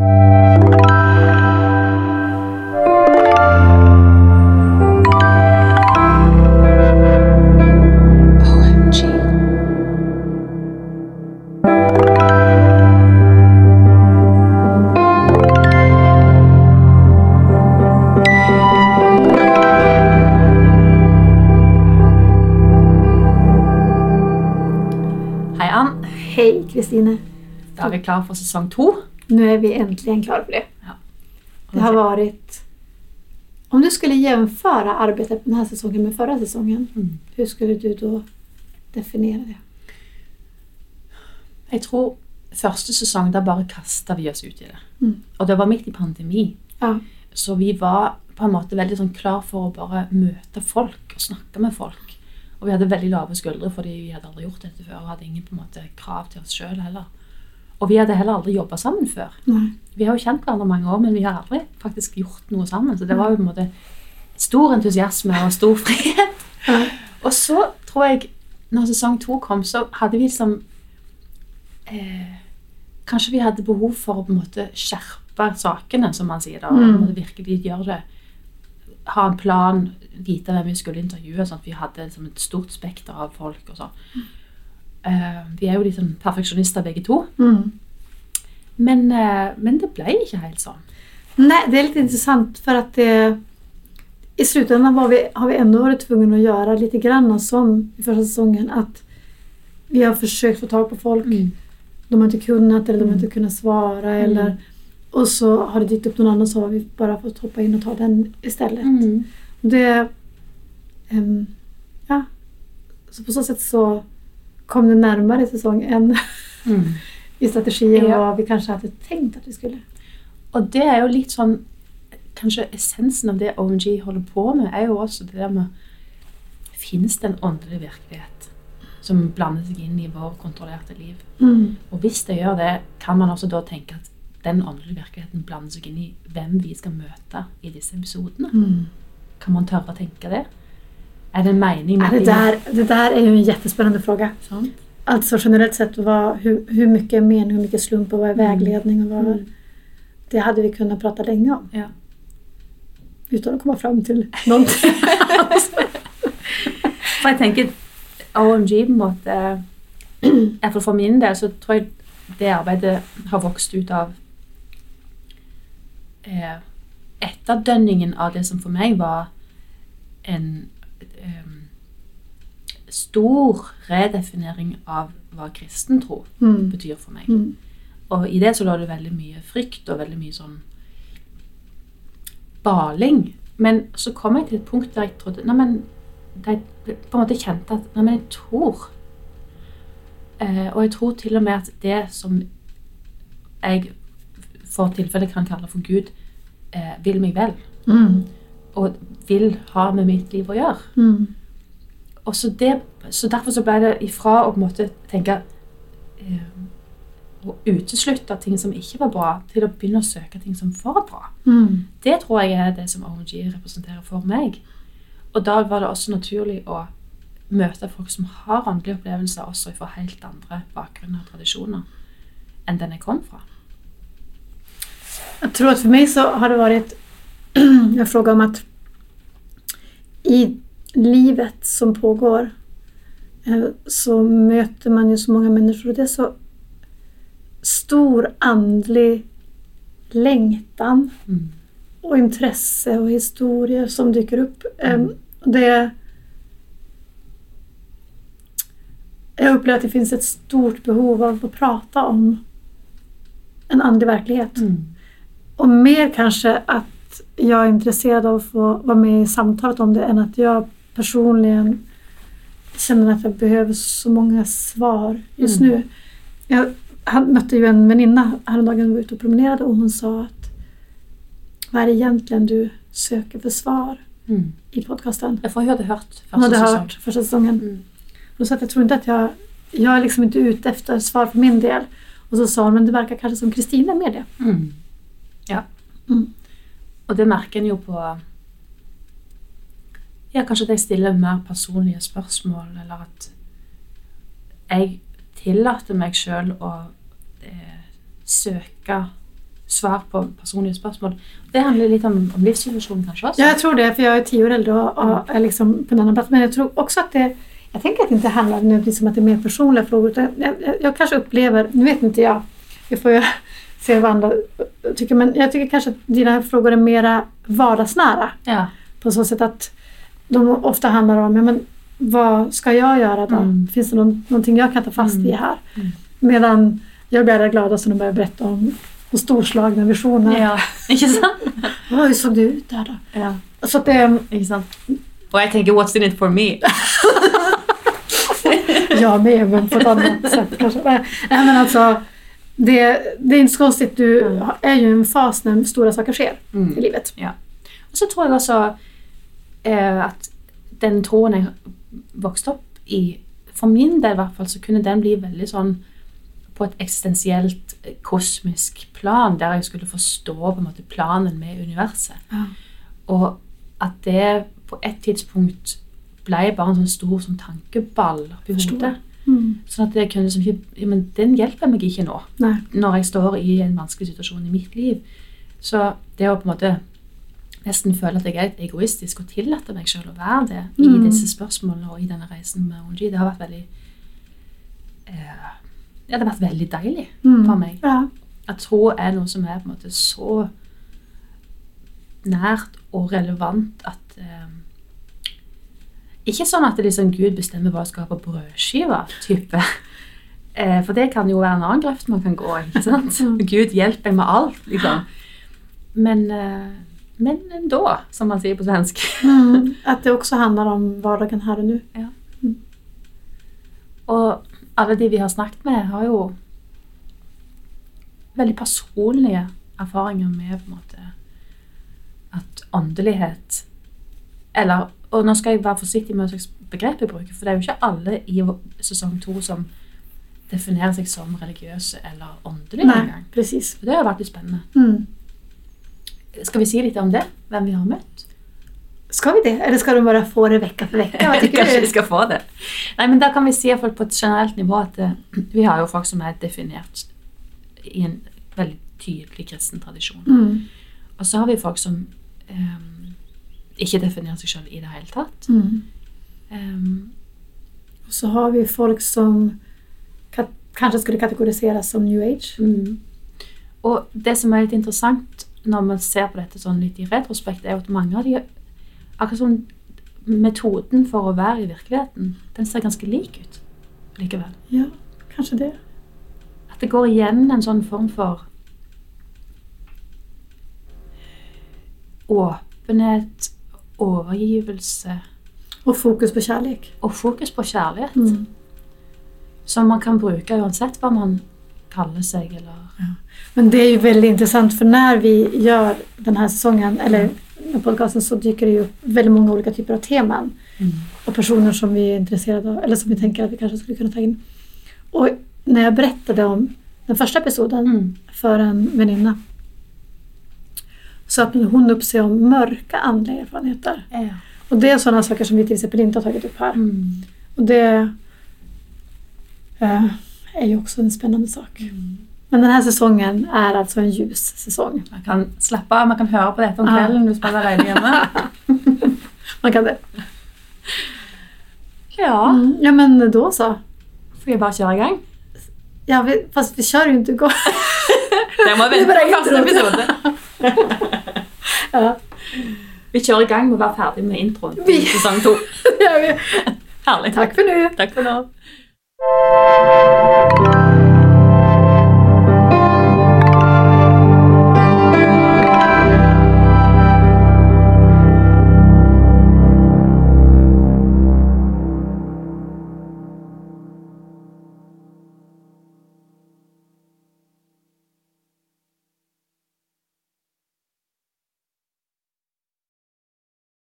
OMG. Hei, Ann. Hei, Kristine. Da er vi klar for sesong to. Nu är vi äntligen klara för det. Ja. Det har varit... Om du skulle jämföra arbetet den här säsongen med förra säsongen, Mm. hur skulle du då definiera det? Jeg tror første sesong da bare kasta vi oss ut i det. Mm. Og det var midt i pandemi, Ja. så vi var på en måte veldig sånn klar for å bare møte folk og snakke med folk. Og vi hadde veldig lave skuldre fordi vi hadde aldri gjort dette før og hadde ingen på en måte krav til oss sjøl heller. Og vi hadde heller aldri jobba sammen før. Nej. Vi har jo kjent hverandre mange år, men vi har aldri faktisk gjort noe sammen. Så det var jo på en måte stor entusiasme og stor frihet. Ja. Og så tror jeg, når sesong to kom, så hadde vi liksom eh, Kanskje vi hadde behov for å på en måte skjerpe sakene, som man sier. da, Mm. virkelig gjøre det. Ha en plan, vite hvem vi skulle intervjue, sånn at vi hadde liksom et stort spekter av folk. og sånn. Eh, vi er jo liksom perfeksjonister begge to. Mm. Men, uh, men det ble ikke helt sånn. Nei, det er litt interessant, for at det... I slutten vi, har vi ennå vært tvunget å gjøre litt grann som i første sesongen. At vi har forsøkt å få tak på folk. De har ikke kunnet, eller de har ikke kunnet svare. svara. Eller, og så har det dykt opp noen andre, så har vi bare fått hoppa inn og ta den istället. Mm. Det, um, ja. Så på så sett så kom det närmare säsong en Mm. i strategien Ja. vad vi kanskje hadde tenkt at vi skulle. Og det er jo litt sånn Kanskje essensen av det OMG holder på med, er jo også det der med Finnes det en åndelig virkelighet som blander seg inn i vår kontrollerte liv? Mm. Og hvis det gjør det, kan man også da tenke at den åndelige virkeligheten blander seg inn i hvem vi skal møte i disse episodene? Mm. Kan man tørre å tenke det? Er det en mening med det, där, det där är ju en jättespännande fråga. Sånn? Alltså generellt sett, vad, hur, hur mycket är mening, hur mycket slump och vad är vägledning? Och vad, Mm. Det hade vi kunnat prata länge om. Ja. Utan att komma fram till någonting. For jeg tenker OMG på en måte Iallfall For min del så tror jeg det arbeidet har vokst ut av eh, etterdønningen av det som for meg var en stor redefinering av hva kristen tro Mm. betyr for meg. Mm. Og i det så lå det veldig mye frykt og veldig mye sånn baling. Men så kom jeg til et punkt der jeg trodde Nei, men jeg på en måte kjente at Nei, men jeg tror. Eh, og jeg tror til og med at det som jeg for tilfelle kan kalle for Gud, eh, vil meg vel. Mm. Og vil ha med mitt liv å gjøre. Mm. Og så, det, så derfor så ble det ifra å tenke eh, Å uteslutte ting som ikke var bra, til å begynne å søke ting som var bra. Mm. Det tror jeg er det som OMG representerer for meg. Og da var det også naturlig å møte folk som har åndelige opplevelser også fra helt andre bakgrunner og tradisjoner enn den jeg kom fra. Jeg tror at for meg så har det vært en fråga om att i livet som pågår eh, så møter man jo så mange mennesker, og det er så stor andlig längtan Mm. og intresse og historier som dyker opp. Mm. Det, Jeg opplever at det finnes et stort behov av å prate om en andlig verklighet. Mm. Og mer kanske att jag är intresserad av att få vara med i samtalet om det än att jag personligen känner att jag behöver så många svar just Mm. nu. Jag han mötte ju en väninna häromdagen vi var ute och promenerade och hon sa att vad är det egentligen du søker for svar Mm. i podcasten? Jeg får høre det hørt første sesong. Hørt første säsongen. Mm. Och så att jag tror ikke at jeg, jeg er liksom ikke ute efter svar for min del. Og så sa hun men det virker kanskje som Kristina er med det. Mm. Ja. Mm. Og det merker en jo på Ja, kanskje at jeg stiller mer personlige spørsmål, eller at jeg tillater meg sjøl å eh, søke svar på personlige spørsmål. Det handler litt om, om livssituasjonen kanskje også. Ja, jeg tror det, for jeg er ti år eldre og, og er liksom på en annen plass. Men jeg tror også at det, jeg tenker at det ikke handler om at det er mer personlige frågor. Jeg, jeg, jeg, kanskje opplever Nå vet ikke jeg, vi får jo se hva andra tycker, men jag tycker kanske att dina frågor är mera vardagsnära. Ja. På så sätt att de ofta handlar om, ja, men vad ska jag göra då? Mm. Finns det någon, någonting jag kan ta fast i Mm. här? Mm. Medan jag blir allra gladast när de börjar berätta om och storslagna visioner. ja. Ikke sant? Hur såg det ut där då? Ja. Så att det, Ikke sant? Og jeg tenker 'what's in it for me'? jag med, men på ett annat sätt kanske. Nej, men alltså, det, det är inte så konstigt. Du Mm. är ju en fas när stora saker sker i livet. livet. Og så tror jeg også eh, at den troen jeg vokste opp i For min del i hvert fall, så kunne den bli veldig sånn på et eksistensielt, eh, kosmisk plan, der jeg skulle forstå på en måte planen med universet. Ja. Og at det på et tidspunkt ble bare en sånn stor sånn tankeball oppi hodet. Mm. Sånn at jeg kunne liksom ikke men Den hjelper meg ikke nå, Nei. når jeg står i en vanskelig situasjon i mitt liv. Så det å på en måte nesten føle at jeg er egoistisk og tillate meg selv å være det i Mm. disse spørsmålene og i denne reisen med ONG, det har vært veldig eh, Ja, det har vært veldig deilig Mm. for meg. Ja. At tro er noe som er på en måte så nært og relevant at Ikke sånn at det liksom Gud bestemmer hva jeg skal ha på brødskiva, type. Eh, for det kan jo være en annen grøft man kan gå ikke sant? Mm. Gud hjelper med alt, liksom. Men, eh, men ändå, som man sier på svensk. Mm. at det også handler om vardagen här nå. Ja. Og alle de vi har snakket med, har jo veldig personlige erfaringer med på en måte at åndelighet Eller Og nå skal jeg være forsiktig med hva slags begrep jeg bruker, for det er jo ikke alle i sesong to som definerer seg som religiøse eller åndelige Nei, engang. precis. Det har vært litt spennende. Mm. Skal vi si litt om det? Hvem vi har møtt? Skal vi det? Eller skal du bare få det vekk for vekk? Kanskje vi skal få det. Nei, men Da kan vi si hvert på et generelt nivå at eh, vi har jo folk som er definert i en veldig tydelig kristen tradisjon. Mm. Og så har vi folk som eh, ikke definerer seg selv i det hele tatt. Mm. Um, og så har vi folk som kanskje skulle kategoriseres som new age. mm. Og det som er litt interessant når man ser på dette sånn litt i retrospekt, er at mange av de Akkurat som metoden for å være i virkeligheten, den ser ganske lik ut likevel. Ja, kanskje det. At det går igjen en sånn form for åpenhet, overgivelse Og fokus på kjærlighet. og fokus på kjærlighet. Mm. Som man kan bruke uansett hva man kaller seg. Eller Men det er jo veldig intressant for når vi gjør denne sesongen, eller med podcasten, så dyker det jo opp veldig mange ulike typer av temaer. Mm. Og personer som vi er interessert av, eller som vi tenker at vi kanskje skulle kunne ta inn. Og når jeg fortalte om den første episoden Mm. for en väninna så att hon uppser om mörka andliga erfarenheter. Ja. Och det är sådana saker som vi till exempel inte har tagit upp här. Mm. Och det eh, är ju också en spännande sak. Mm. Men den här säsongen är alltså en ljus säsong. Man kan slappe av, man kan høre på dette om Ja. kvelden hvis man er alene hjemme. Man kan det. Ja. Mm, ja men då så. Får jeg bare kjøre i gang? Ja, vi, fast vi kör ju inte igång. Det må vente er på første episode. Ja, Vi kjører i gang med å være ferdig med introen til sesong to. Herlig. Takk for nå. Takk for nå.